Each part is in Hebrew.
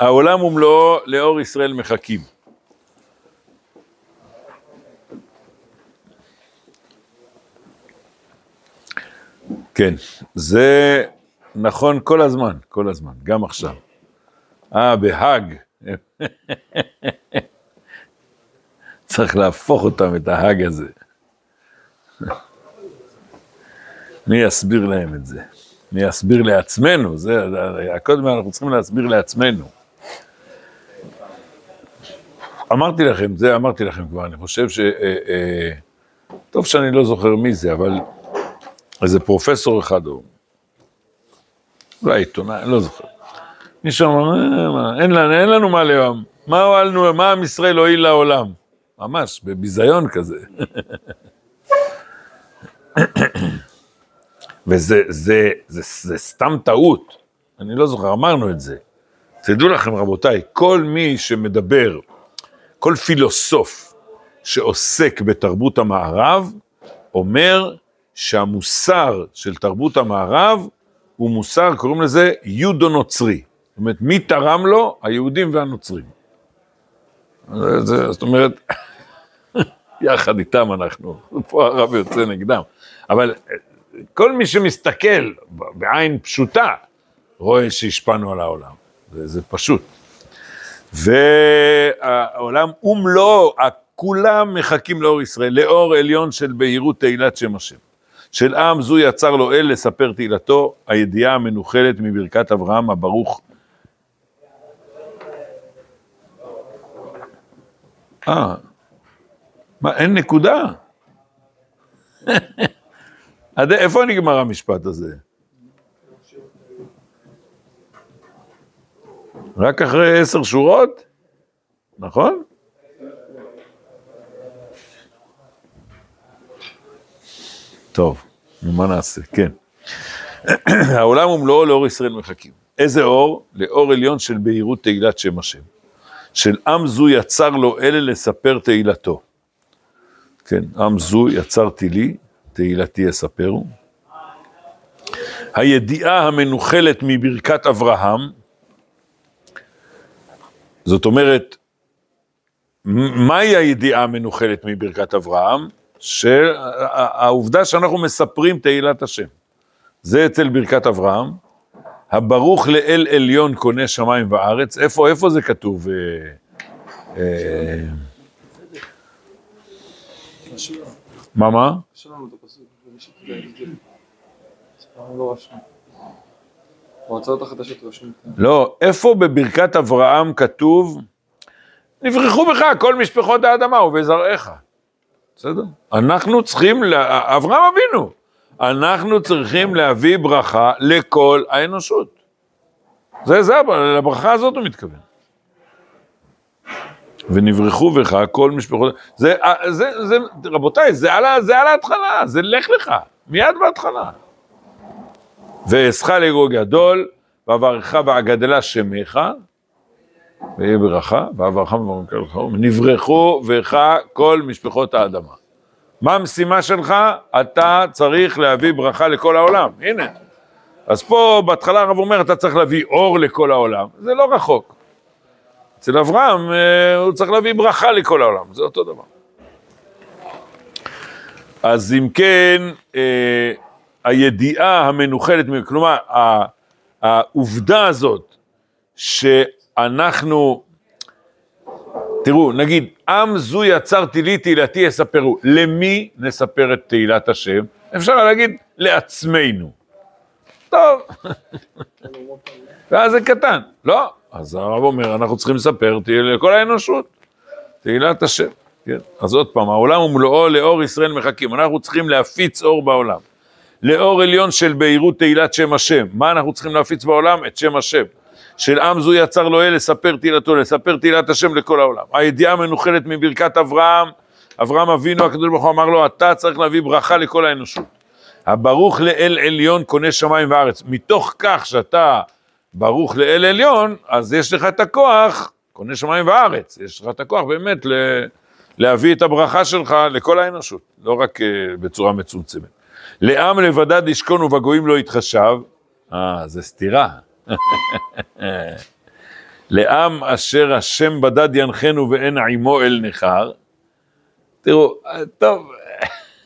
העולם ומלואו לאור ישראל מחכים. כן, זה נכון כל הזמן, כל הזמן, גם עכשיו. אה, בהאג. צריך להפוך אותם, את ההאג הזה. מי יסביר להם את זה? מי יסביר לעצמנו? זה, קודם אנחנו צריכים להסביר לעצמנו. אמרתי לכם, זה אמרתי לכם כבר, אני חושב ש... אה, אה, טוב שאני לא זוכר מי זה, אבל איזה פרופסור אחד, או אולי עיתונאי, לא זוכר. מישהו אמר, אה, אין, לנו, אין לנו מה ליום, מה הועלנו, מה עם ישראל הועיל לעולם? ממש, בביזיון כזה. וזה זה, זה, זה, זה סתם טעות, אני לא זוכר, אמרנו את זה. תדעו לכם רבותיי, כל מי שמדבר, כל פילוסוף שעוסק בתרבות המערב, אומר שהמוסר של תרבות המערב הוא מוסר, קוראים לזה יודו-נוצרי. זאת אומרת, מי תרם לו? היהודים והנוצרים. זאת אומרת, יחד איתם אנחנו, פה הרב יוצא נגדם. אבל כל מי שמסתכל בעין פשוטה, רואה שהשפענו על העולם. זה, זה פשוט. והעולם ומלואו, כולם מחכים לאור ישראל, לאור עליון של בהירות תהילת שם השם. של עם זו יצר לו אל לספר תהילתו, הידיעה המנוחלת מברכת אברהם הברוך. אה, מה, אין נקודה? עד איפה נגמר המשפט הזה? רק אחרי עשר שורות? נכון? טוב, מה נעשה? כן. העולם ומלואו לאור ישראל מחכים. איזה אור? לאור עליון של בהירות תהילת שם השם. של עם זו יצר לו אלה לספר תהילתו. כן, עם זו יצרתי לי, תהילתי יספרו. הידיעה המנוחלת מברכת אברהם, זאת אומרת, מהי הידיעה המנוחלת מברכת אברהם? שהעובדה שאנחנו מספרים תהילת השם. זה אצל ברכת אברהם. הברוך לאל עליון קונה שמיים וארץ. איפה, איפה זה כתוב? אה, אה, מה, מה? לא, איפה בברכת אברהם כתוב, נברחו בך כל משפחות האדמה ובזרעך. בסדר? אנחנו צריכים, אברהם אבינו, אנחנו צריכים להביא ברכה לכל האנושות. זה, זה, לברכה הזאת הוא מתכוון. ונברחו בך כל משפחות, זה, זה, זה, רבותיי, זה על, זה על ההתחלה, זה לך לך, מיד בהתחלה. ואעשך לגו גדול, ואברך ואגדלה שמך, ויהיה ברכה, ואברך ונברחו בך כל משפחות האדמה. מה המשימה שלך? אתה צריך להביא ברכה לכל העולם, הנה. אז פה בהתחלה הרב אומר, אתה צריך להביא אור לכל העולם, זה לא רחוק. אצל אברהם אה, הוא צריך להביא ברכה לכל העולם, זה אותו דבר. אז אם כן, אה, הידיעה המנוחלת, כלומר, העובדה הזאת שאנחנו, תראו, נגיד, עם זו יצרתי לי, תהילתי יספרו. למי נספר את תהילת השם? אפשר להגיד, לעצמנו. טוב. ואז זה קטן. לא, אז הרב אומר, אנחנו צריכים לספר לכל האנושות, תהילת השם. כן? אז עוד פעם, העולם ומלואו לאור ישראל מחכים. אנחנו צריכים להפיץ אור בעולם. לאור עליון של בהירות תהילת שם השם. מה אנחנו צריכים להפיץ בעולם? את שם השם. של עם זו יצר לו אל לספר תהילתו, לספר תהילת השם לכל העולם. הידיעה המנוחלת מברכת אברהם, אברהם אבינו, הקדוש ברוך הוא אמר לו, אתה צריך להביא ברכה לכל האנושות. הברוך לאל עליון קונה שמיים וארץ. מתוך כך שאתה ברוך לאל עליון, אז יש לך את הכוח, קונה שמיים וארץ, יש לך את הכוח באמת ל... להביא את הברכה שלך לכל האנושות, לא רק uh, בצורה מצומצמת. לעם לבדד ישכון ובגויים לא יתחשב, אה, זה סתירה. לעם אשר השם בדד ינחנו ואין עמו אל נכר. תראו, טוב,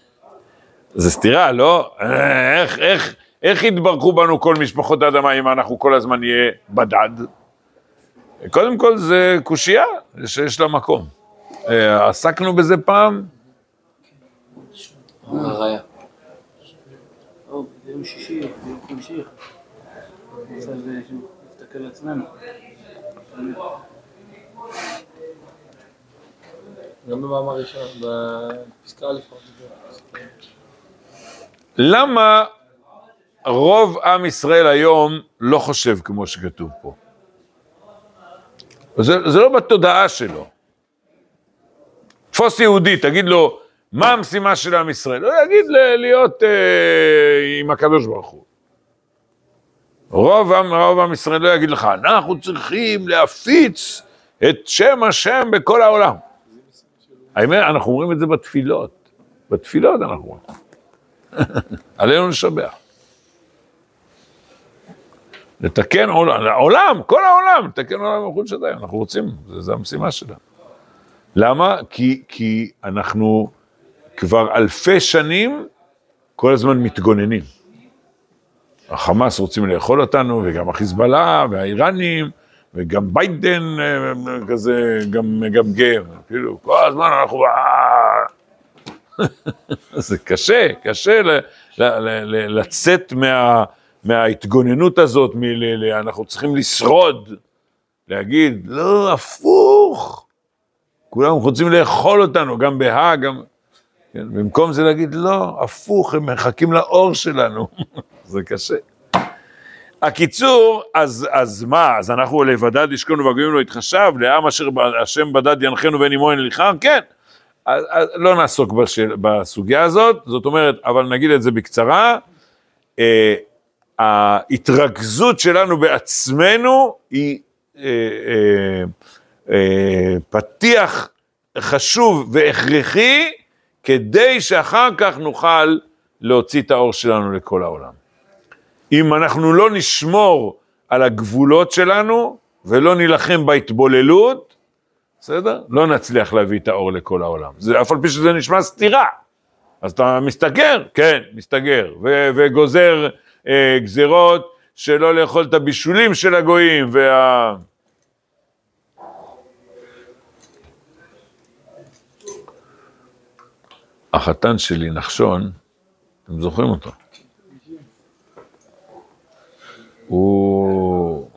זה סתירה, לא? איך, איך, איך יתברכו בנו כל משפחות האדמה אם אנחנו כל הזמן נהיה בדד? קודם כל זה קושייה שיש לה מקום. אה, עסקנו בזה פעם? ביום שישי, ביום חמישי, רוצה להסתכל על עצמנו. גם במאמר ראשון, בפסקה לפחות. למה רוב עם ישראל היום לא חושב כמו שכתוב פה? זה, זה לא בתודעה שלו. תפוס יהודי, תגיד לו, מה המשימה של עם ישראל? הוא יגיד ל- להיות אה, עם הקדוש ברוך הוא. רוב עם, רוב עם ישראל לא יגיד לך, אנחנו צריכים להפיץ את שם השם בכל העולם. האמת, אנחנו אומרים את זה בתפילות. בתפילות אנחנו אומרים. עלינו לשבח. לתקן עולם, עולם, כל העולם, לתקן עולם מחוץ שדיים, אנחנו רוצים, זה המשימה שלנו. למה? כי, כי אנחנו כבר אלפי שנים כל הזמן מתגוננים. החמאס רוצים לאכול אותנו, וגם החיזבאללה, והאיראנים, וגם ביידן אה, כזה, גם מגמגם, כאילו, כל הזמן אנחנו... זה קשה, קשה ל, ל, ל, ל, לצאת מה, מההתגוננות הזאת, מ, ל, ל, אנחנו צריכים לשרוד, להגיד, לא, הפוך, כולם רוצים לאכול אותנו, גם בהאג, גם... כן, במקום זה להגיד, לא, הפוך, הם מחכים לאור שלנו, זה קשה. הקיצור, אז, אז מה, אז אנחנו לבדד ישכנו והגויים לא יתחשב, לעם אשר השם בדד ינחנו ואין עמו אין לכר, כן. אז, אז לא נעסוק בשל, בסוגיה הזאת, זאת אומרת, אבל נגיד את זה בקצרה, אה, ההתרכזות שלנו בעצמנו היא אה, אה, אה, פתיח חשוב והכרחי, כדי שאחר כך נוכל להוציא את האור שלנו לכל העולם. אם אנחנו לא נשמור על הגבולות שלנו ולא נילחם בהתבוללות, בסדר? לא נצליח להביא את האור לכל העולם. זה, אף על פי שזה נשמע סתירה. אז אתה מסתגר? כן, מסתגר. ו- וגוזר אה, גזירות שלא לאכול את הבישולים של הגויים, וה... החתן שלי, נחשון, אתם זוכרים אותו? הוא...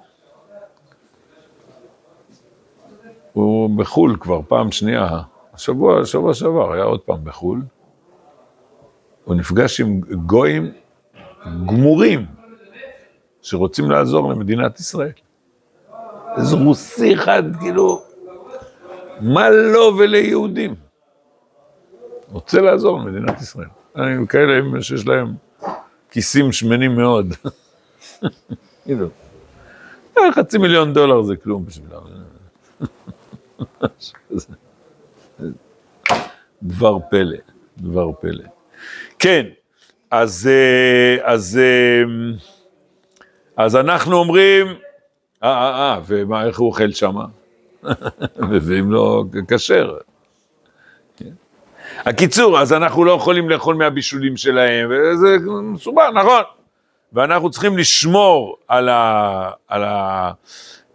הוא בחו"ל כבר פעם שנייה, השבוע, שבוע שעבר, היה עוד פעם בחו"ל. הוא נפגש עם גויים גמורים שרוצים לעזור למדינת ישראל. איזה רוסי אחד, כאילו, מה לו וליהודים? רוצה לעזור למדינת ישראל. אני כאלה שיש להם כיסים שמנים מאוד. כאילו, חצי מיליון דולר זה כלום בשבילם. דבר פלא, דבר פלא. כן, אז, אה, אז, אה, אז אנחנו אומרים, אה, אה, אה, ומה, איך הוא אוכל שמה? ואם לא, כשר. הקיצור, אז אנחנו לא יכולים לאכול מהבישולים שלהם, וזה מסובך, נכון. ואנחנו צריכים לשמור על, ה, על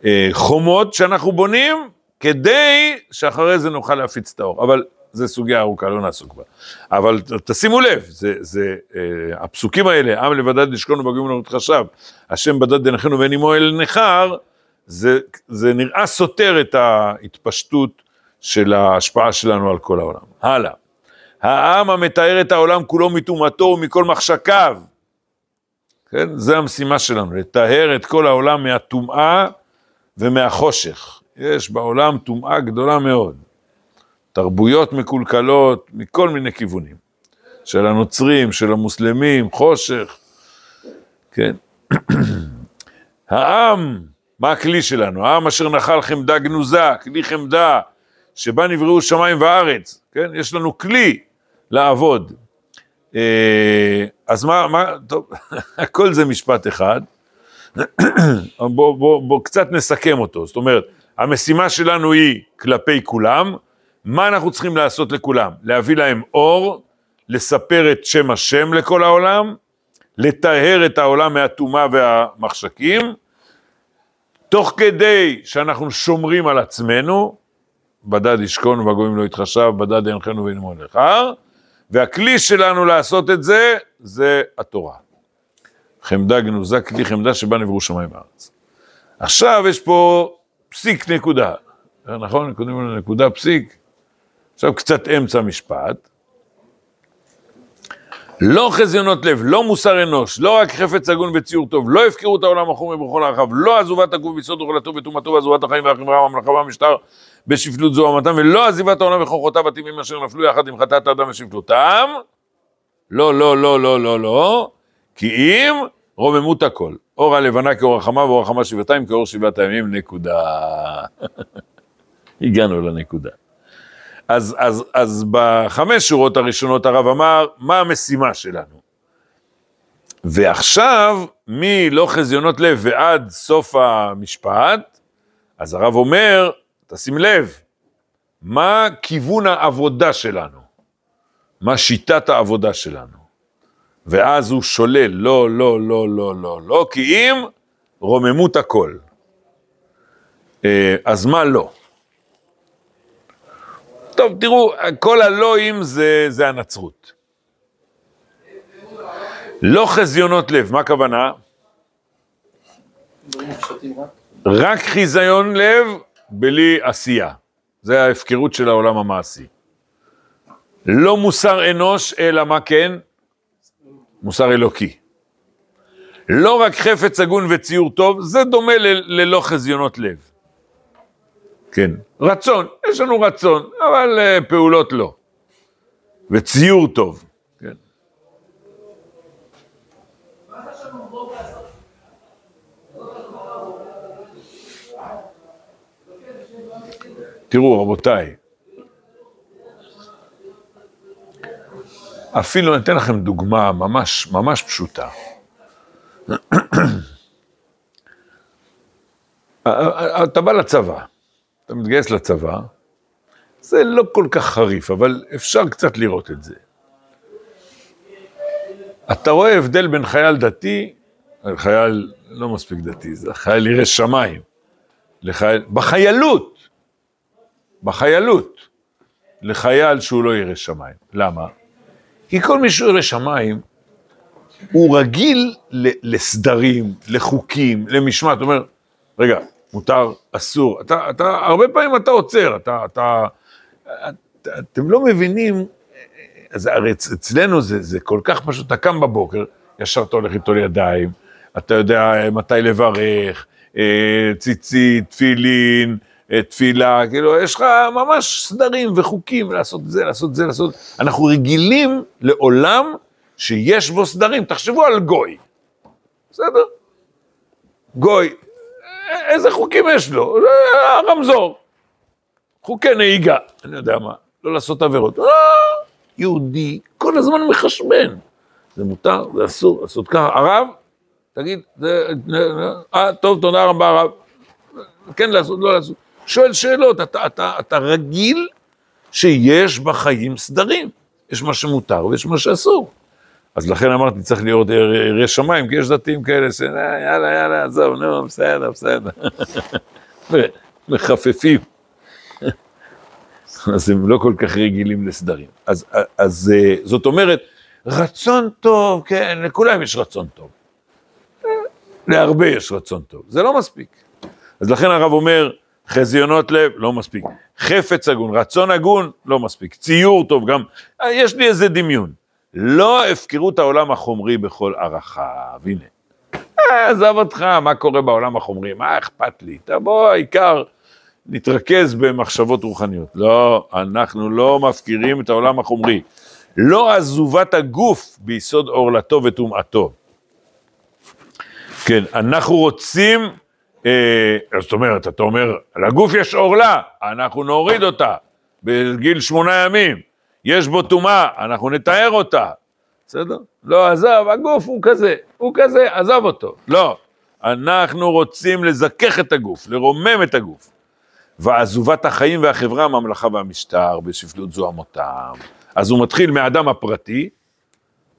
החומות שאנחנו בונים, כדי שאחרי זה נוכל להפיץ את האור. אבל זו סוגיה ארוכה, לא נעסוק בה. אבל תשימו לב, זה, זה, אה, הפסוקים האלה, עם לבדד נשכון ובגויים לא נתחשב, השם בדד דנחנו ואין עמו אל נכר, זה, זה נראה סותר את ההתפשטות של ההשפעה שלנו על כל העולם. הלאה. העם המתאר את העולם כולו מטומאתו ומכל מחשקיו. כן? זה המשימה שלנו, לטהר את כל העולם מהטומאה ומהחושך. יש בעולם טומאה גדולה מאוד. תרבויות מקולקלות מכל מיני כיוונים. של הנוצרים, של המוסלמים, חושך, כן? העם, מה הכלי שלנו? העם אשר נחל חמדה גנוזה, כלי חמדה, שבה נבראו שמיים וארץ, כן? יש לנו כלי לעבוד. אה, אז מה, מה, טוב, הכל זה משפט אחד, בואו בוא, בוא קצת נסכם אותו. זאת אומרת, המשימה שלנו היא כלפי כולם, מה אנחנו צריכים לעשות לכולם? להביא להם אור, לספר את שם השם לכל העולם, לטהר את העולם מהטומאה והמחשקים, תוך כדי שאנחנו שומרים על עצמנו, בדד ישכון ובגויים לא יתחשב, בדד ינחנו ואין לך, והכלי שלנו לעשות את זה, זה התורה. חמדה גנוזה, כלי חמדה שבה נבראו שמיים וארץ. עכשיו יש פה פסיק נקודה, נכון? קוראים לו נקודה פסיק. עכשיו קצת אמצע משפט. לא חזיונות לב, לא מוסר אנוש, לא רק חפץ הגון וציור טוב, לא הפקרו את העולם החומר בכל הרחב, לא עזובת הגוף ביסוד אוכלתו וטומאתו ועזובת החיים והחברה והמלאכה והמשטר בשפלות זו המתם, ולא עזיבת העולם וכוחותיו הטבעים אשר נפלו יחד עם חטאת האדם ושפלותם. לא, לא, לא, לא, לא, לא, כי אם רוממות הכל. אור הלבנה כאור החמה ואור החמה שבעתיים כאור שבעת הימים, נקודה. הגענו לנקודה. אז, אז, אז בחמש שורות הראשונות הרב אמר, מה המשימה שלנו? ועכשיו, מלא חזיונות לב ועד סוף המשפט, אז הרב אומר, תשים לב, מה כיוון העבודה שלנו? מה שיטת העבודה שלנו? ואז הוא שולל, לא, לא, לא, לא, לא, לא, כי אם רוממות הכל. אה, אז מה לא? טוב, תראו, כל הלואים זה, זה הנצרות. לא חזיונות לב, מה הכוונה? רק חיזיון לב בלי עשייה. זה ההפקרות של העולם המעשי. לא מוסר אנוש, אלא מה כן? מוסר אלוקי. לא רק חפץ הגון וציור טוב, זה דומה ללא חזיונות לב. כן, רצון, יש לנו רצון, אבל uh, פעולות לא. וציור טוב, כן. תראו, רבותיי, אפילו אני אתן לכם דוגמה ממש, ממש פשוטה. אתה בא לצבא, אתה מתגייס לצבא, זה לא כל כך חריף, אבל אפשר קצת לראות את זה. אתה רואה הבדל בין חייל דתי, חייל לא מספיק דתי, זה חייל ירא שמיים, לחייל, בחיילות, בחיילות, לחייל שהוא לא ירא שמיים. למה? כי כל מי שהוא ירא שמיים, הוא רגיל לסדרים, לחוקים, למשמעת. הוא אומר, רגע, מותר, אסור. אתה, אתה, הרבה פעמים אתה עוצר, אתה, אתה, את, אתם לא מבינים, אז הרי אצלנו זה, זה כל כך פשוט, אתה קם בבוקר, ישר אתה הולך איתו לידיים, אתה יודע מתי לברך, אה, ציצית, תפילין, אה, תפילה, כאילו, יש לך ממש סדרים וחוקים לעשות זה, לעשות זה, לעשות... אנחנו רגילים לעולם שיש בו סדרים, תחשבו על גוי, בסדר? גוי, איזה חוקים יש לו? הרמזור, חוקי נהיגה, אני יודע מה, לא לעשות עבירות. אה, יהודי כל הזמן מחשבן, זה מותר, זה אסור, לעשות ככה. הרב, תגיד, זה, אה, טוב, תודה רבה, הרב. כן לעשות, לא לעשות. שואל שאלות, אתה, אתה, אתה רגיל שיש בחיים סדרים, יש מה שמותר ויש מה שאסור. אז לכן אמרתי, צריך להיות ירא שמיים, כי יש דתיים כאלה ש... אה, יאללה, יאללה, עזוב, נו, בסדר, בסדר. מחפפים. אז הם לא כל כך רגילים לסדרים. אז, אז אה, זאת אומרת, רצון טוב, כן, לכולם יש רצון טוב. להרבה יש רצון טוב, זה לא מספיק. אז לכן הרב אומר, חזיונות לב, לא מספיק. חפץ הגון, רצון הגון, לא מספיק. ציור טוב, גם, יש לי איזה דמיון. לא הפקרות העולם החומרי בכל ערכיו, הנה. אה, עזב אותך, מה קורה בעולם החומרי, מה אכפת לי? תבוא, העיקר, נתרכז במחשבות רוחניות. לא, אנחנו לא מפקירים את העולם החומרי. לא עזובת הגוף ביסוד עורלתו וטומאתו. כן, אנחנו רוצים אה, זאת אומרת, אתה אומר, לגוף יש עורלה, אנחנו נוריד אותה בגיל שמונה ימים, יש בו טומאה, אנחנו נתאר אותה, בסדר? לא, עזב, הגוף הוא כזה, הוא כזה, עזב אותו. לא, אנחנו רוצים לזכך את הגוף, לרומם את הגוף. ועזובת החיים והחברה, הממלכה והמשטר, בשפלות זוהמותם. אז הוא מתחיל מהאדם הפרטי,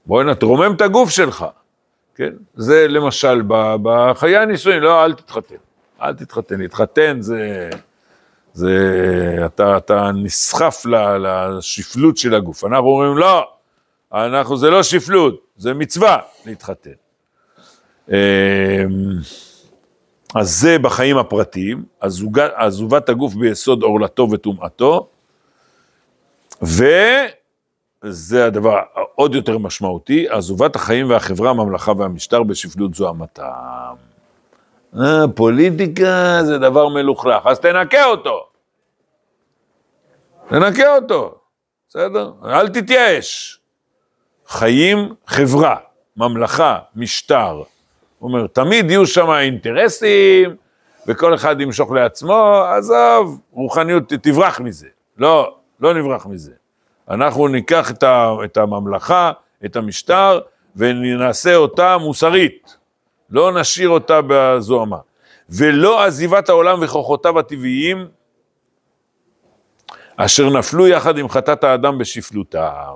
בוא הנה, תרומם את הגוף שלך, כן? זה למשל בחיי הנישואים, לא, אל תתחתן. אל תתחתן, להתחתן זה... זה... אתה, אתה נסחף לשפלות של הגוף. אנחנו אומרים, לא, אנחנו, זה לא שפלות, זה מצווה להתחתן. אמ, אז זה בחיים הפרטיים, עזובת הגוף ביסוד עורלתו וטומאתו, וזה הדבר העוד יותר משמעותי, עזובת החיים והחברה, הממלכה והמשטר בשפלות זוהמתם. אה, פוליטיקה זה דבר מלוכלך, אז תנקה אותו. תנקה אותו, בסדר? אל תתייאש. חיים, חברה, ממלכה, משטר. הוא אומר, תמיד יהיו שם אינטרסים, וכל אחד ימשוך לעצמו, עזוב, רוחניות, תברח מזה. לא, לא נברח מזה. אנחנו ניקח את, הממלכה, את המשטר, ונעשה אותה מוסרית. לא נשאיר אותה בזוהמה. ולא עזיבת העולם וכוחותיו הטבעיים, אשר נפלו יחד עם חטאת האדם בשפלותם.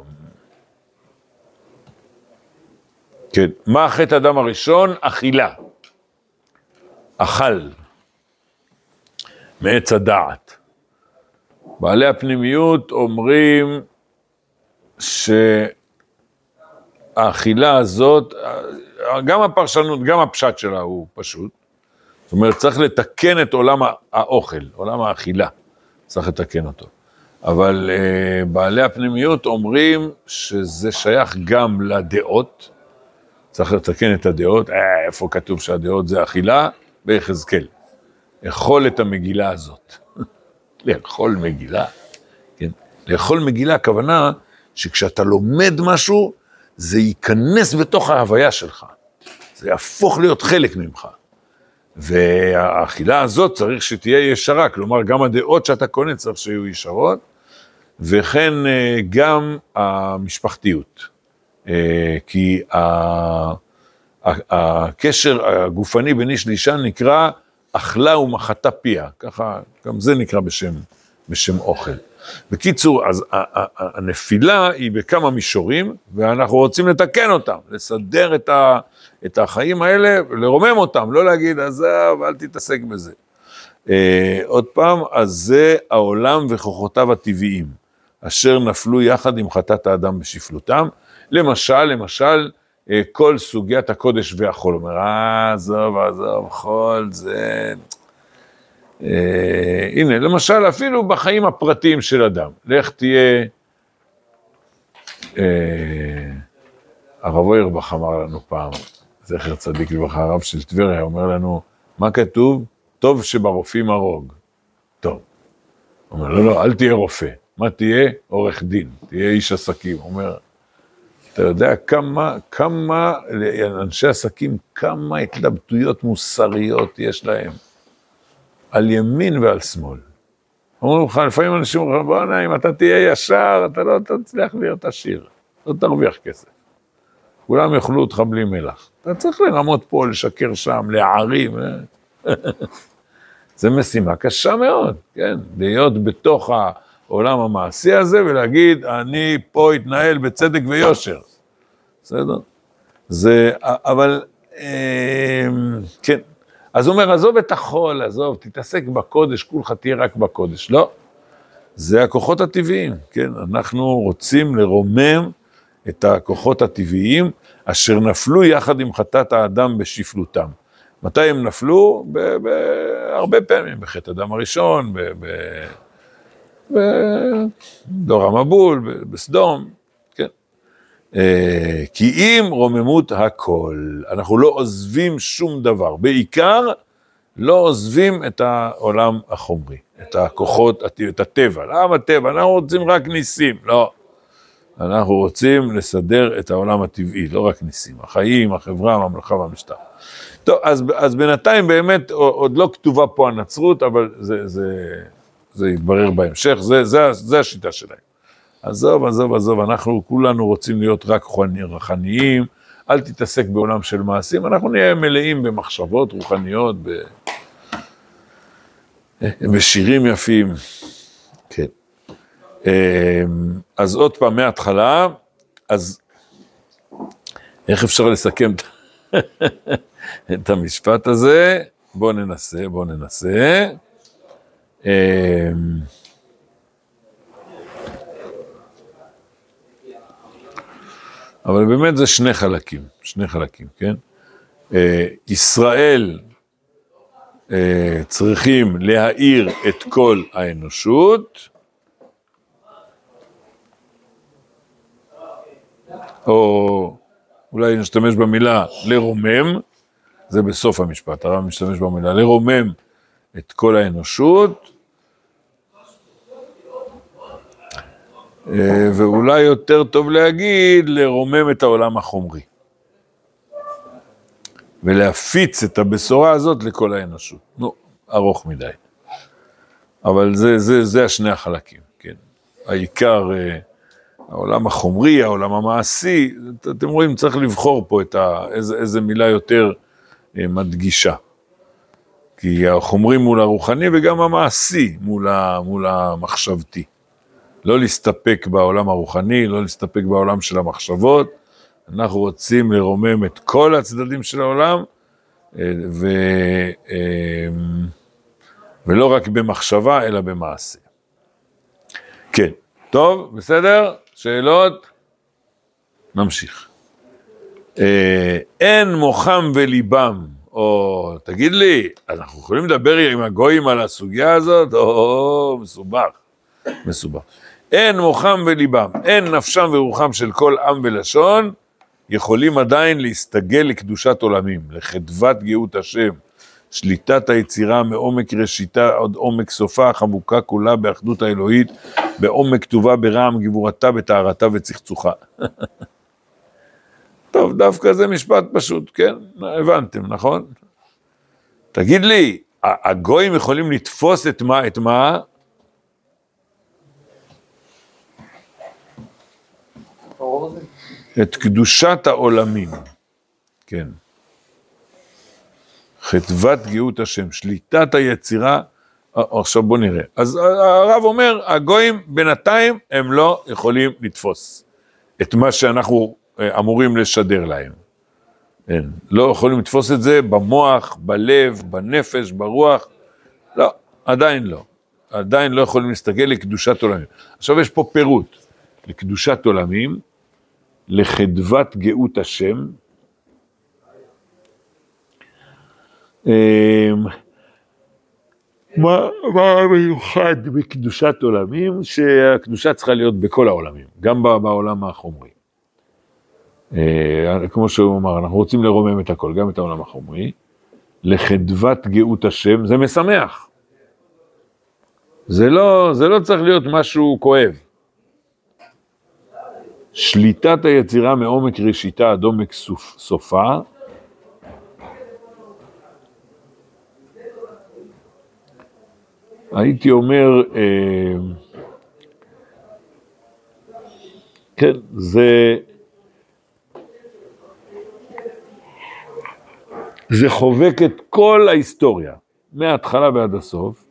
כן, מה חטא האדם הראשון? אכילה. אכל. מעץ הדעת. בעלי הפנימיות אומרים שהאכילה הזאת, גם הפרשנות, גם הפשט שלה הוא פשוט. זאת אומרת, צריך לתקן את עולם האוכל, עולם האכילה, צריך לתקן אותו. אבל uh, בעלי הפנימיות אומרים שזה שייך גם לדעות, צריך לתקן את הדעות, אה, איפה כתוב שהדעות זה אכילה? ביחזקאל. אכול את המגילה הזאת. לאכול מגילה, כן? לאכול מגילה, הכוונה שכשאתה לומד משהו, זה ייכנס בתוך ההוויה שלך. זה יהפוך להיות חלק ממך. והאכילה הזאת צריך שתהיה ישרה, כלומר גם הדעות שאתה קונה צריך שיהיו ישרות, וכן אה, גם המשפחתיות. אה, כי הקשר הגופני בין איש לאישה נקרא אכלה ומחתה פיה, ככה, גם זה נקרא בשם, בשם אוכל. בקיצור, אז הנפילה היא בכמה מישורים, ואנחנו רוצים לתקן אותם, לסדר את, ה, את החיים האלה, לרומם אותם, לא להגיד, עזב, אל תתעסק בזה. אה, עוד פעם, אז זה העולם וכוחותיו הטבעיים, אשר נפלו יחד עם חטאת האדם בשפלותם. למשל, למשל, אה, כל סוגיית הקודש והחול. אומר, עזוב, עזוב, חול, זה... אה, הנה, למשל, אפילו בחיים הפרטיים של אדם, לך תהיה... אה, הרב אוירבך אמר לנו פעם, זכר צדיק לברכה, הרב של טבריה, אומר לנו, מה כתוב? טוב שברופאים הרוג. טוב. הוא אומר, לא, לא, אל תהיה רופא. מה תהיה? עורך דין, תהיה איש עסקים. הוא אומר, אתה יודע כמה, כמה, לאנשי עסקים, כמה התלבטויות מוסריות יש להם, על ימין ועל שמאל. אומרים לך, לפעמים אנשים אומרים לך, בוא'נה, אם אתה תהיה ישר, אתה לא תצליח להיות עשיר, לא תרוויח כסף. כולם יאכלו אותך בלי מלח. אתה צריך לרמות פה, לשקר שם, להערים. אה? זו משימה קשה מאוד, כן? להיות בתוך העולם המעשי הזה ולהגיד, אני פה אתנהל בצדק ויושר. בסדר? זה, אבל, אה, כן. אז הוא אומר, עזוב את החול, עזוב, תתעסק בקודש, כולך תהיה רק בקודש. לא, זה הכוחות הטבעיים, כן? אנחנו רוצים לרומם את הכוחות הטבעיים אשר נפלו יחד עם חטאת האדם בשפלותם. מתי הם נפלו? בהרבה פעמים, בחטא הדם הראשון, בדור המבול, בסדום, כי אם רוממות הכל, אנחנו לא עוזבים שום דבר, בעיקר לא עוזבים את העולם החומרי, את הכוחות, את הטבע. למה טבע? אנחנו רוצים רק ניסים, לא. אנחנו רוצים לסדר את העולם הטבעי, לא רק ניסים, החיים, החברה, הממלכה והמשטר. טוב, אז, אז בינתיים באמת עוד לא כתובה פה הנצרות, אבל זה, זה, זה יתברר בהמשך, זה, זה, זה השיטה שלהם. עזוב, עזוב, עזוב, אנחנו כולנו רוצים להיות רק רוחניים, אל תתעסק בעולם של מעשים, אנחנו נהיה מלאים במחשבות רוחניות, ב... בשירים יפים. כן. אה, אז עוד פעם, מההתחלה, אז איך אפשר לסכם את המשפט הזה? בואו ננסה, בואו ננסה. אבל באמת זה שני חלקים, שני חלקים, כן? אה, ישראל אה, צריכים להאיר את כל האנושות, או אולי נשתמש במילה לרומם, זה בסוף המשפט, הרב משתמש במילה לרומם את כל האנושות, ואולי יותר טוב להגיד, לרומם את העולם החומרי. ולהפיץ את הבשורה הזאת לכל האנושות. נו, ארוך מדי. אבל זה, זה, זה השני החלקים, כן. העיקר, אה, העולם החומרי, העולם המעשי, אתם רואים, צריך לבחור פה את ה, איזה, איזה מילה יותר אה, מדגישה. כי החומרי מול הרוחני וגם המעשי מול, ה, מול המחשבתי. לא להסתפק בעולם הרוחני, לא להסתפק בעולם של המחשבות, אנחנו רוצים לרומם את כל הצדדים של העולם, אה, ו, אה, ולא רק במחשבה, אלא במעשה. כן, טוב, בסדר? שאלות? נמשיך. אה, אין מוחם וליבם, או תגיד לי, אנחנו יכולים לדבר עם הגויים על הסוגיה הזאת? או, מסובך, מסובך. אין מוחם וליבם, אין נפשם ורוחם של כל עם ולשון, יכולים עדיין להסתגל לקדושת עולמים, לחדוות גאות השם, שליטת היצירה מעומק ראשיתה עד עומק סופה, חמוקה כולה באחדות האלוהית, בעומק כתובה ברעם גבורתה, בטהרתה וצחצוחה. טוב, דווקא זה משפט פשוט, כן? הבנתם, נכון? תגיד לי, הגויים יכולים לתפוס את מה? את מה? את קדושת העולמים, כן. חדוות גאות השם, שליטת היצירה, אה, עכשיו בוא נראה. אז הרב אומר, הגויים בינתיים הם לא יכולים לתפוס את מה שאנחנו אה, אמורים לשדר להם. אין, לא יכולים לתפוס את זה במוח, בלב, בנפש, ברוח, לא, עדיין לא. עדיין לא יכולים להסתכל לקדושת עולמים. עכשיו יש פה פירוט לקדושת עולמים, לחדוות גאות השם. אמ, מה, מה מיוחד בקדושת עולמים? שהקדושה צריכה להיות בכל העולמים, גם בעולם החומרי. אה, כמו שהוא אמר, אנחנו רוצים לרומם את הכל, גם את העולם החומרי. לחדוות גאות השם, זה משמח. זה לא, זה לא צריך להיות משהו כואב. שליטת היצירה מעומק ראשיתה עד עומק סופה, הייתי אומר, אה, כן, זה, זה חובק את כל ההיסטוריה, מההתחלה ועד הסוף,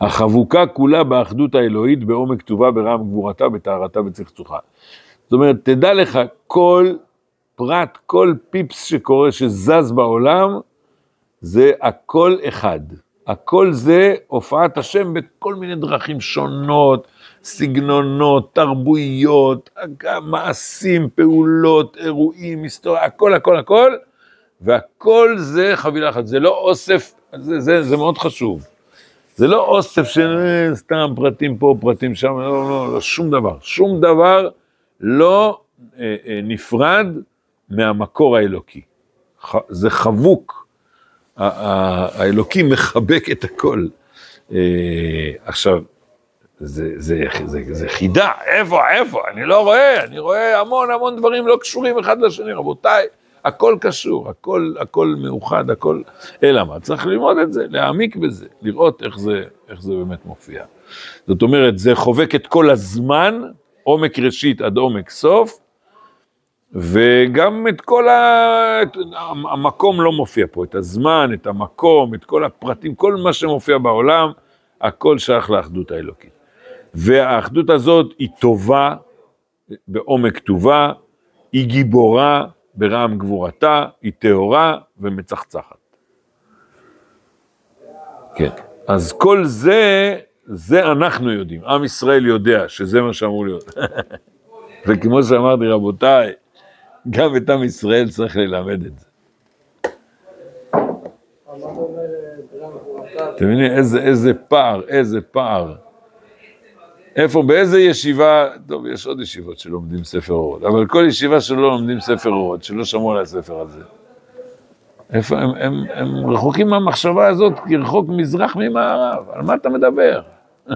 החבוקה כולה באחדות האלוהית, בעומק כתובה ברם גבורתה, בטהרתה וצחצוחה. זאת אומרת, תדע לך, כל פרט, כל פיפס שקורה, שזז בעולם, זה הכל אחד. הכל זה הופעת השם בכל מיני דרכים שונות, סגנונות, תרבויות, מעשים, פעולות, אירועים, היסטוריה, הכל, הכל, הכל, והכל זה חבילה אחת, זה לא אוסף, זה, זה, זה מאוד חשוב. זה לא אוסף של אה, סתם פרטים פה, פרטים שם, לא, לא, לא, שום דבר. שום דבר לא אה, אה, נפרד מהמקור האלוקי. ח, זה חבוק. האלוקי מחבק את הכל. אה, עכשיו, זה, זה, זה, זה חידה, איפה, איפה, אני לא רואה, אני רואה המון המון דברים לא קשורים אחד לשני, רבותיי. הכל קשור, הכל, הכל מאוחד, הכל... אלא מה? צריך ללמוד את זה, להעמיק בזה, לראות איך זה, איך זה באמת מופיע. זאת אומרת, זה חובק את כל הזמן, עומק ראשית עד עומק סוף, וגם את כל ה... את- המקום לא מופיע פה, את הזמן, את המקום, את כל הפרטים, כל מה שמופיע בעולם, הכל שייך לאחדות האלוקית. והאחדות הזאת היא טובה, בעומק טובה, היא גיבורה ברעם גבורתה, היא טהורה ומצחצחת. כן, אז כל זה, זה אנחנו יודעים, עם ישראל יודע שזה מה שאמור להיות. וכמו שאמרתי, רבותיי, גם את עם ישראל צריך ללמד את זה. אתם מבינים איזה, איזה פער, איזה פער. איפה, באיזה ישיבה, טוב, יש עוד ישיבות שלומדים ספר אורות, אבל כל ישיבה שלא לומדים ספר אורות, שלא שמעו על הספר הזה. איפה, הם, הם, הם רחוקים מהמחשבה הזאת כרחוק מזרח ממערב, על מה אתה מדבר?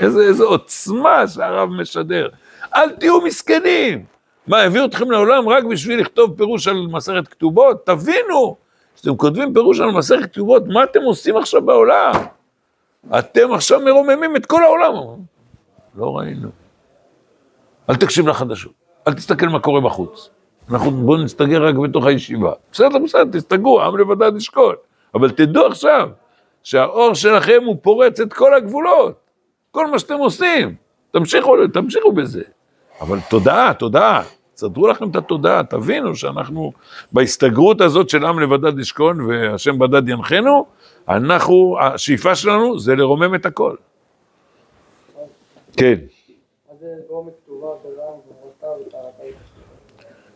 איזה, איזה עוצמה שהרב משדר. אל תהיו מסכנים. מה, הביאו אתכם לעולם רק בשביל לכתוב פירוש על מסכת כתובות? תבינו, כשאתם כותבים פירוש על מסכת כתובות, מה אתם עושים עכשיו בעולם? אתם עכשיו מרוממים את כל העולם. לא ראינו. אל תקשיב לחדשות, אל תסתכל מה קורה בחוץ. אנחנו בואו נסתגר רק בתוך הישיבה. בסדר, בסדר, תסתגרו, עם לבדד ישכון. אבל תדעו עכשיו שהאור שלכם הוא פורץ את כל הגבולות. כל מה שאתם עושים, תמשיכו, תמשיכו בזה. אבל תודעה, תודעה. תסדרו לכם את התודעה, תבינו שאנחנו בהסתגרות הזאת של עם לבדד ישכון והשם בדד ינחנו, אנחנו, השאיפה שלנו זה לרומם את הכל. כן.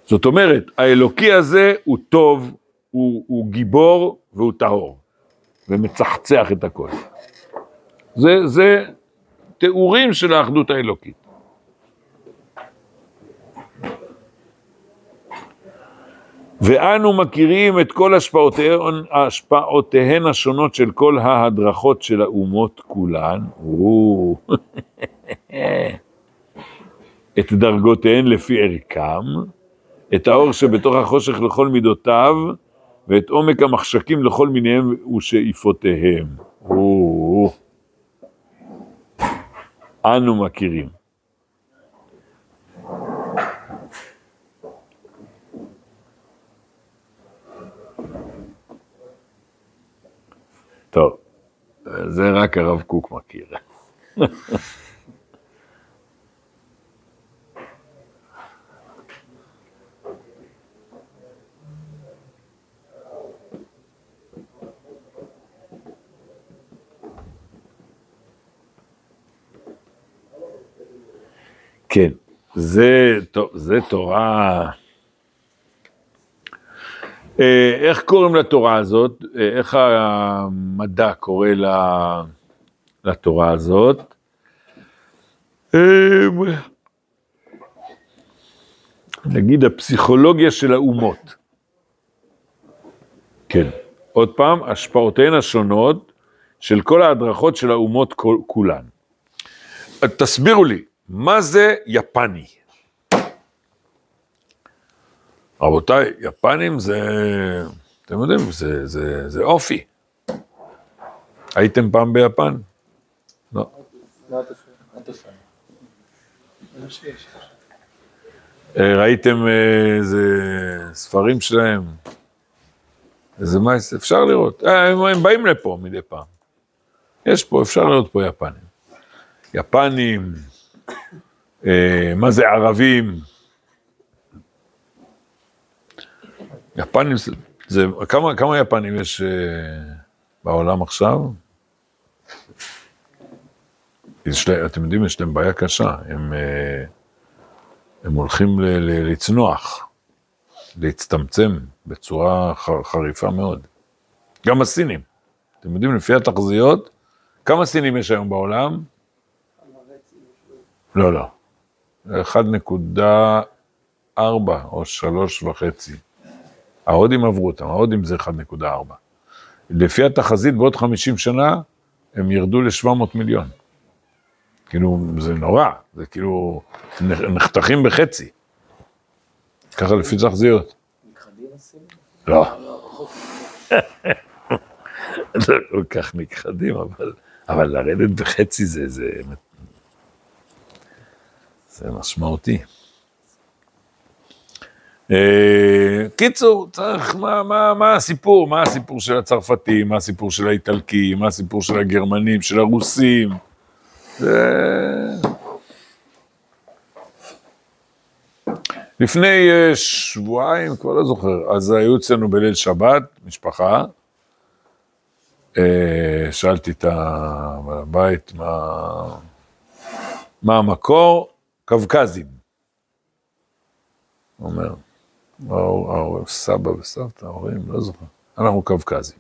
זאת אומרת, האלוקי הזה הוא טוב, הוא, הוא גיבור והוא טהור, ומצחצח את הכל. זה, זה תיאורים של האחדות האלוקית. ואנו מכירים את כל השפעותיהן, השפעותיהן השונות של כל ההדרכות של האומות כולן. את דרגותיהן לפי ערכם, את האור שבתוך החושך לכל מידותיו, ואת עומק המחשקים לכל מיניהם ושאיפותיהם. אנו מכירים. טוב, זה רק הרב קוק מכיר. כן, זה, זה תורה... אה, איך קוראים לתורה הזאת? אה, איך המדע קורא לתורה הזאת? אה, נגיד הפסיכולוגיה של האומות. כן. עוד פעם, השפעותיהן השונות של כל ההדרכות של האומות כולן. תסבירו לי, מה זה יפני? רבותיי, יפנים זה, אתם יודעים, זה, זה, זה אופי. הייתם פעם ביפן? לא. אה, ראיתם אה, איזה ספרים שלהם? איזה מה, אפשר לראות. אה, הם, הם באים לפה מדי פעם. יש פה, אפשר לראות פה יפנים. יפנים, אה, מה זה ערבים? יפנים, זה, כמה, כמה יפנים יש אה, בעולם עכשיו? יש אתם יודעים, יש להם בעיה קשה. הם, אה, הם הולכים ל, ל, לצנוח, להצטמצם בצורה ח, חריפה מאוד. גם הסינים. אתם יודעים, לפי התחזיות, כמה סינים יש היום בעולם? לא, לא. 1.4 או 3 וחצי. ההודים עברו אותם, ההודים זה 1.4. לפי התחזית, בעוד 50 שנה, הם ירדו ל-700 מיליון. כאילו, זה נורא, זה כאילו, נחתכים בחצי. ככה לפי תחזיות. לא. לא כל כך נכחדים, אבל, אבל לרדת בחצי זה, זה, זה משמעותי. אה, קיצור, צריך, מה, מה, מה הסיפור? מה הסיפור של הצרפתים? מה הסיפור של האיטלקים? מה הסיפור של הגרמנים? של הרוסים? זה... לפני אה, שבועיים, כבר לא זוכר, אז היו אצלנו בליל שבת, משפחה. אה, שאלתי את הבית מה, מה המקור, קווקזים. אומר, ההור- ההור- סבא וסבתא, ההורים, לא זוכר, אנחנו קווקזים.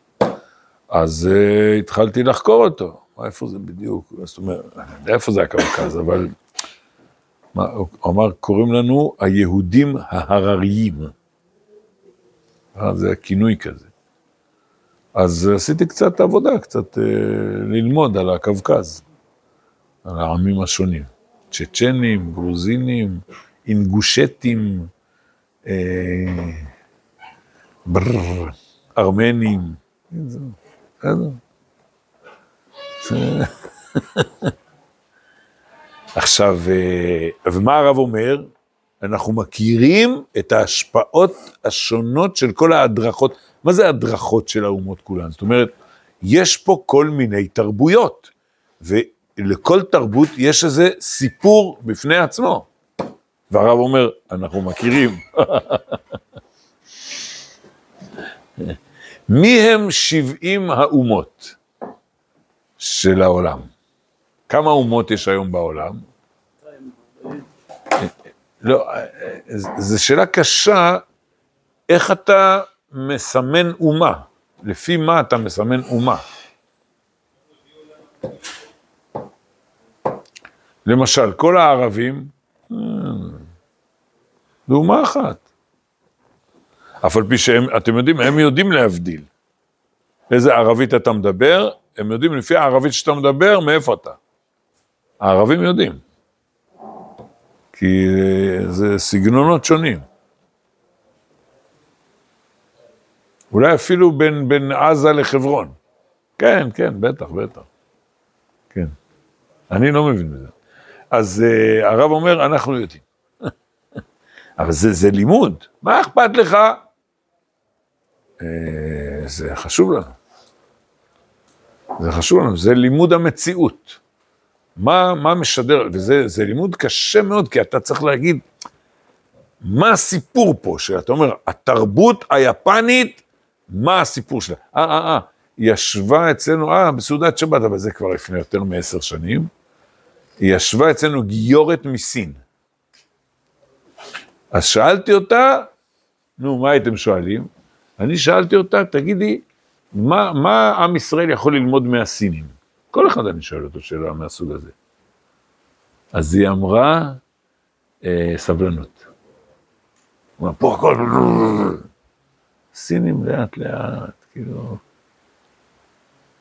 אז uh, התחלתי לחקור אותו, איפה זה בדיוק, זאת אומרת, איפה זה הקווקז, אבל מה, הוא אמר, קוראים לנו היהודים ההרריים. אה, זה הכינוי כזה. אז עשיתי קצת עבודה, קצת uh, ללמוד על הקווקז, על העמים השונים. צ'צ'נים, גרוזינים, אינגושטים, ארמנים, בסדר. זה- עכשיו, אה, ומה הרב אומר? אנחנו מכירים את ההשפעות השונות של כל ההדרכות. מה זה ההדרכות של האומות כולן? זאת אומרת, יש פה כל מיני תרבויות, ולכל תרבות יש איזה סיפור בפני עצמו. והרב אומר, אנחנו מכירים. מי הם 70 האומות של העולם? כמה אומות יש היום בעולם? לא, זו שאלה קשה, איך אתה מסמן אומה? לפי מה אתה מסמן אומה? למשל, כל הערבים, אה, אומה אחת. אף על פי שהם, אתם יודעים, הם יודעים להבדיל. איזה ערבית אתה מדבר, הם יודעים לפי הערבית שאתה מדבר, מאיפה אתה. הערבים יודעים. כי אה, זה סגנונות שונים. אולי אפילו בין, בין עזה לחברון. כן, כן, בטח, בטח. כן. אני לא מבין בזה. אז uh, הרב אומר, אנחנו יודעים. אבל זה, זה לימוד, מה אכפת לך? Uh, זה חשוב לנו. זה חשוב לנו, זה לימוד המציאות. מה, מה משדר, וזה זה לימוד קשה מאוד, כי אתה צריך להגיד, מה הסיפור פה, שאתה אומר, התרבות היפנית, מה הסיפור שלה? אה, אה, אה, היא ישבה אצלנו, אה, בסעודת שבת, אבל זה כבר לפני יותר מעשר שנים, היא ישבה אצלנו גיורת מסין. אז שאלתי אותה, נו, מה הייתם שואלים? אני שאלתי אותה, תגידי, מה, מה עם ישראל יכול ללמוד מהסינים? כל אחד אני שואל אותו שאלה מהסוג הזה. אז היא אמרה, אה, סבלנות. הוא אמר, פה הכל... סינים לאט לאט, כאילו,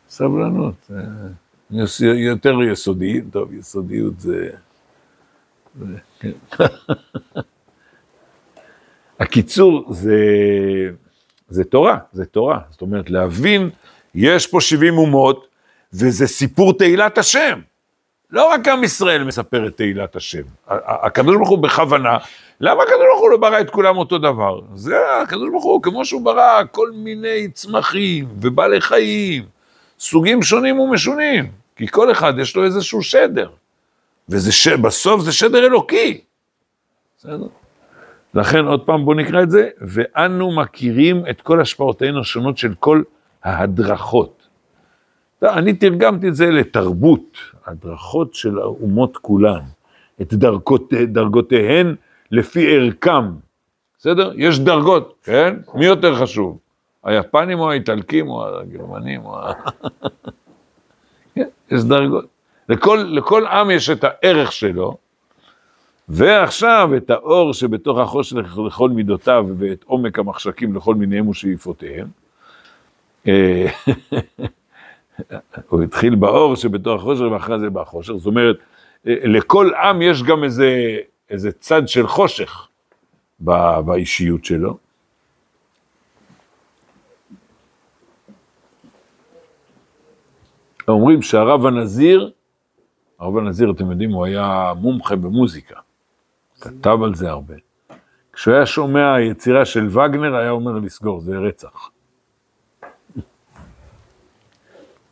סבלנות. אה, יותר יסודי, טוב, יסודיות זה... הקיצור, זה, זה תורה, זה תורה. זאת אומרת, להבין, יש פה 70 אומות, וזה סיפור תהילת השם. לא רק עם ישראל מספר את תהילת השם. הקדוש ברוך הוא בכוונה, למה הקדוש ברוך הוא לא ברא את כולם אותו דבר? זה הקדוש ברוך הוא, כמו שהוא ברא כל מיני צמחים ובעלי חיים, סוגים שונים ומשונים, כי כל אחד יש לו איזשהו שדר, ובסוף זה שדר אלוקי. בסדר? לכן עוד פעם בואו נקרא את זה, ואנו מכירים את כל השפעותיהן השונות של כל ההדרכות. אני תרגמתי את זה לתרבות, הדרכות של האומות כולן, את דרכות, דרגותיהן לפי ערכם. בסדר? יש דרגות, כן? מי יותר חשוב? היפנים או האיטלקים או הגרמנים או ה... כן, יש דרגות. לכל, לכל עם יש את הערך שלו, ועכשיו את האור שבתוך החושך לכל מידותיו ואת עומק המחשקים לכל מיניהם ושאיפותיהם. אה, הוא התחיל באור שבתוך החושך ואחרי זה בחושך, זאת אומרת, אה, לכל עם יש גם איזה, איזה צד של חושך באישיות שלו. אומרים שהרב הנזיר, הרב הנזיר, אתם יודעים, הוא היה מומחה במוזיקה, כתב על זה הרבה. כשהוא היה שומע יצירה של וגנר, היה אומר לסגור, זה רצח.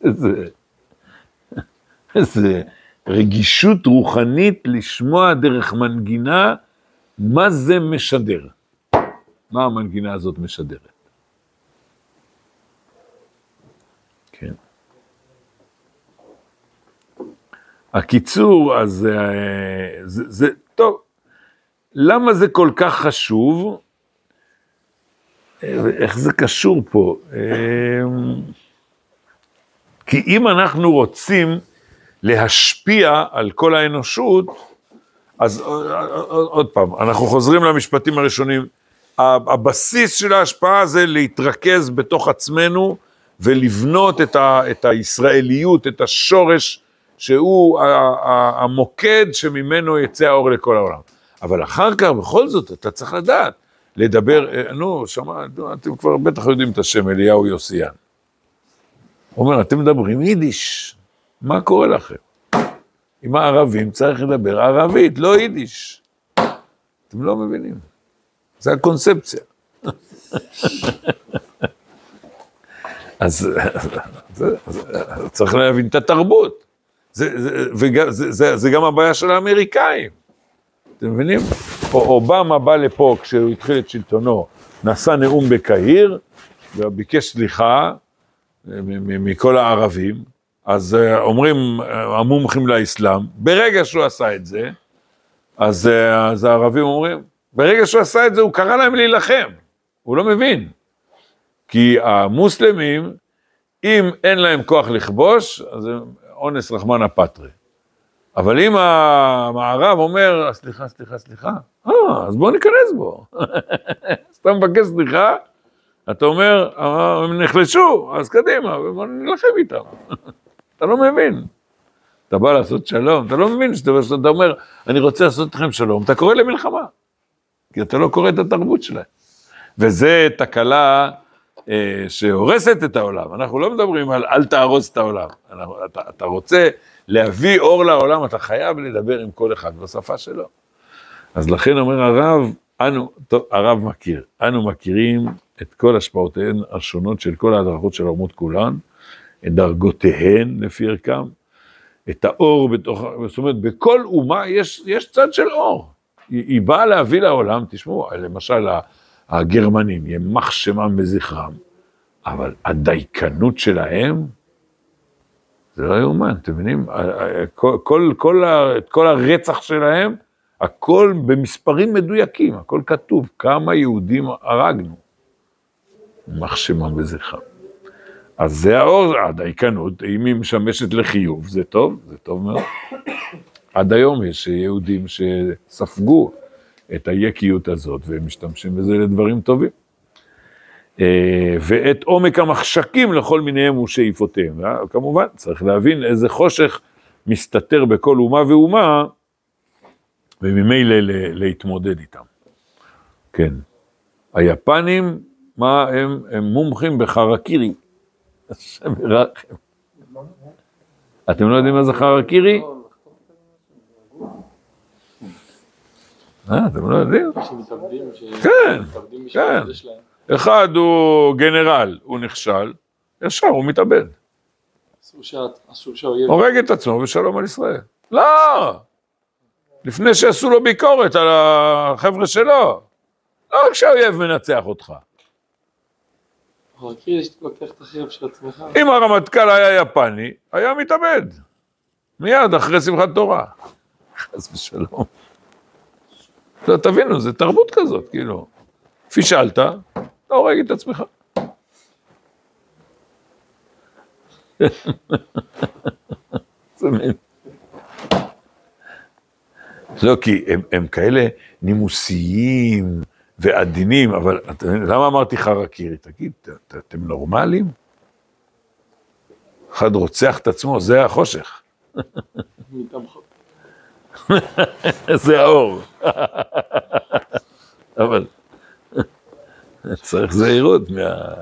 איזה, רגישות רוחנית לשמוע דרך מנגינה מה זה משדר. מה המנגינה הזאת משדרת. כן. הקיצור, אז אה, זה, זה, טוב, למה זה כל כך חשוב? אה, איך זה קשור פה? אה, כי אם אנחנו רוצים להשפיע על כל האנושות, אז עוד פעם, אנחנו חוזרים למשפטים הראשונים. הבסיס של ההשפעה זה להתרכז בתוך עצמנו ולבנות את, ה, את הישראליות, את השורש שהוא המוקד שממנו יצא האור לכל העולם. אבל אחר כך, בכל זאת, אתה צריך לדעת, לדבר, אה, נו, שמע, אתם כבר בטח יודעים את השם אליהו יוסיאן. הוא אומר, אתם מדברים יידיש, מה קורה לכם? עם הערבים צריך לדבר ערבית, לא יידיש. אתם לא מבינים. זה הקונספציה. אז צריך להבין את התרבות. זה, זה, וגם, זה, זה, זה גם הבעיה של האמריקאים. אתם מבינים? אובמה בא לפה כשהוא התחיל את שלטונו, נשא נאום בקהיר, וביקש סליחה מכל הערבים, אז אה, אומרים אה, המומחים לאסלאם, ברגע שהוא עשה את זה, אז, אה, אז הערבים אומרים, ברגע שהוא עשה את זה הוא קרא להם להילחם, הוא לא מבין. כי המוסלמים, אם אין להם כוח לכבוש, אז זה אונס רחמנא פטרי. אבל אם המערב אומר, סליחה, סליחה, סליחה, אה, אז בואו ניכנס בו. אז אתה מבקש סליחה, אתה אומר, הם נחלשו, אז קדימה, בואו נלחם איתם. אתה לא מבין. אתה בא לעשות שלום, אתה לא מבין שאתה, אומר, אני רוצה לעשות אתכם שלום, אתה קורא למלחמה. כי אתה לא קורא את התרבות שלהם. וזה תקלה אה, שהורסת את העולם. אנחנו לא מדברים על אל תהרוס את העולם. אנחנו, אתה, אתה רוצה להביא אור לעולם, אתה חייב לדבר עם כל אחד בשפה שלו. אז לכן אומר הרב, אנו, טוב, הרב מכיר, אנו מכירים את כל השפעותיהן השונות של כל ההדרכות של האומות כולן, את דרגותיהן לפי ערכם, את האור בתוך, זאת אומרת, בכל אומה יש, יש צד של אור. היא, היא באה להביא לעולם, תשמעו, למשל הגרמנים, ימח שמם בזכרם, אבל הדייקנות שלהם, זה לא יאומן, אתם מבינים? כל, כל, כל, כל הרצח שלהם, הכל במספרים מדויקים, הכל כתוב, כמה יהודים הרגנו. יימח שמם בזכרם. אז זה האור, הדייקנות, אם היא משמשת לחיוב, זה טוב, זה טוב מאוד. עד היום יש יהודים שספגו את היקיות הזאת, והם משתמשים בזה לדברים טובים. אה, ואת עומק המחשקים לכל מיניהם ושאיפותיהם. כמובן, צריך להבין איזה חושך מסתתר בכל אומה ואומה, וממילא להתמודד איתם. כן. היפנים, מה הם? הם מומחים בחרקירי. השם ירחם. אתם לא יודעים מה זה חרקירי? אה, אתם לא יודעים? כן, כן. אחד הוא גנרל, הוא נכשל, ישר הוא מתאבד. הורג את עצמו ושלום על ישראל. לא! לפני שעשו לו ביקורת על החבר'ה שלו. לא רק שהאויב מנצח אותך. אם הרמטכ"ל היה יפני, היה מתאבד. מיד אחרי שמחת תורה. חס ושלום. לא, תבינו, זה תרבות כזאת, כאילו. פישלת, אתה הורג את עצמך. לא, כי הם, הם כאלה נימוסיים ועדינים, אבל למה אמרתי חרקירי? תגיד, אתם נורמלים? אחד רוצח את עצמו, זה החושך. זה האור. אבל צריך זהירות מה...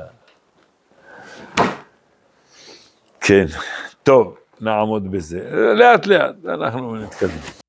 כן, טוב, נעמוד בזה. לאט לאט, אנחנו נתקדם.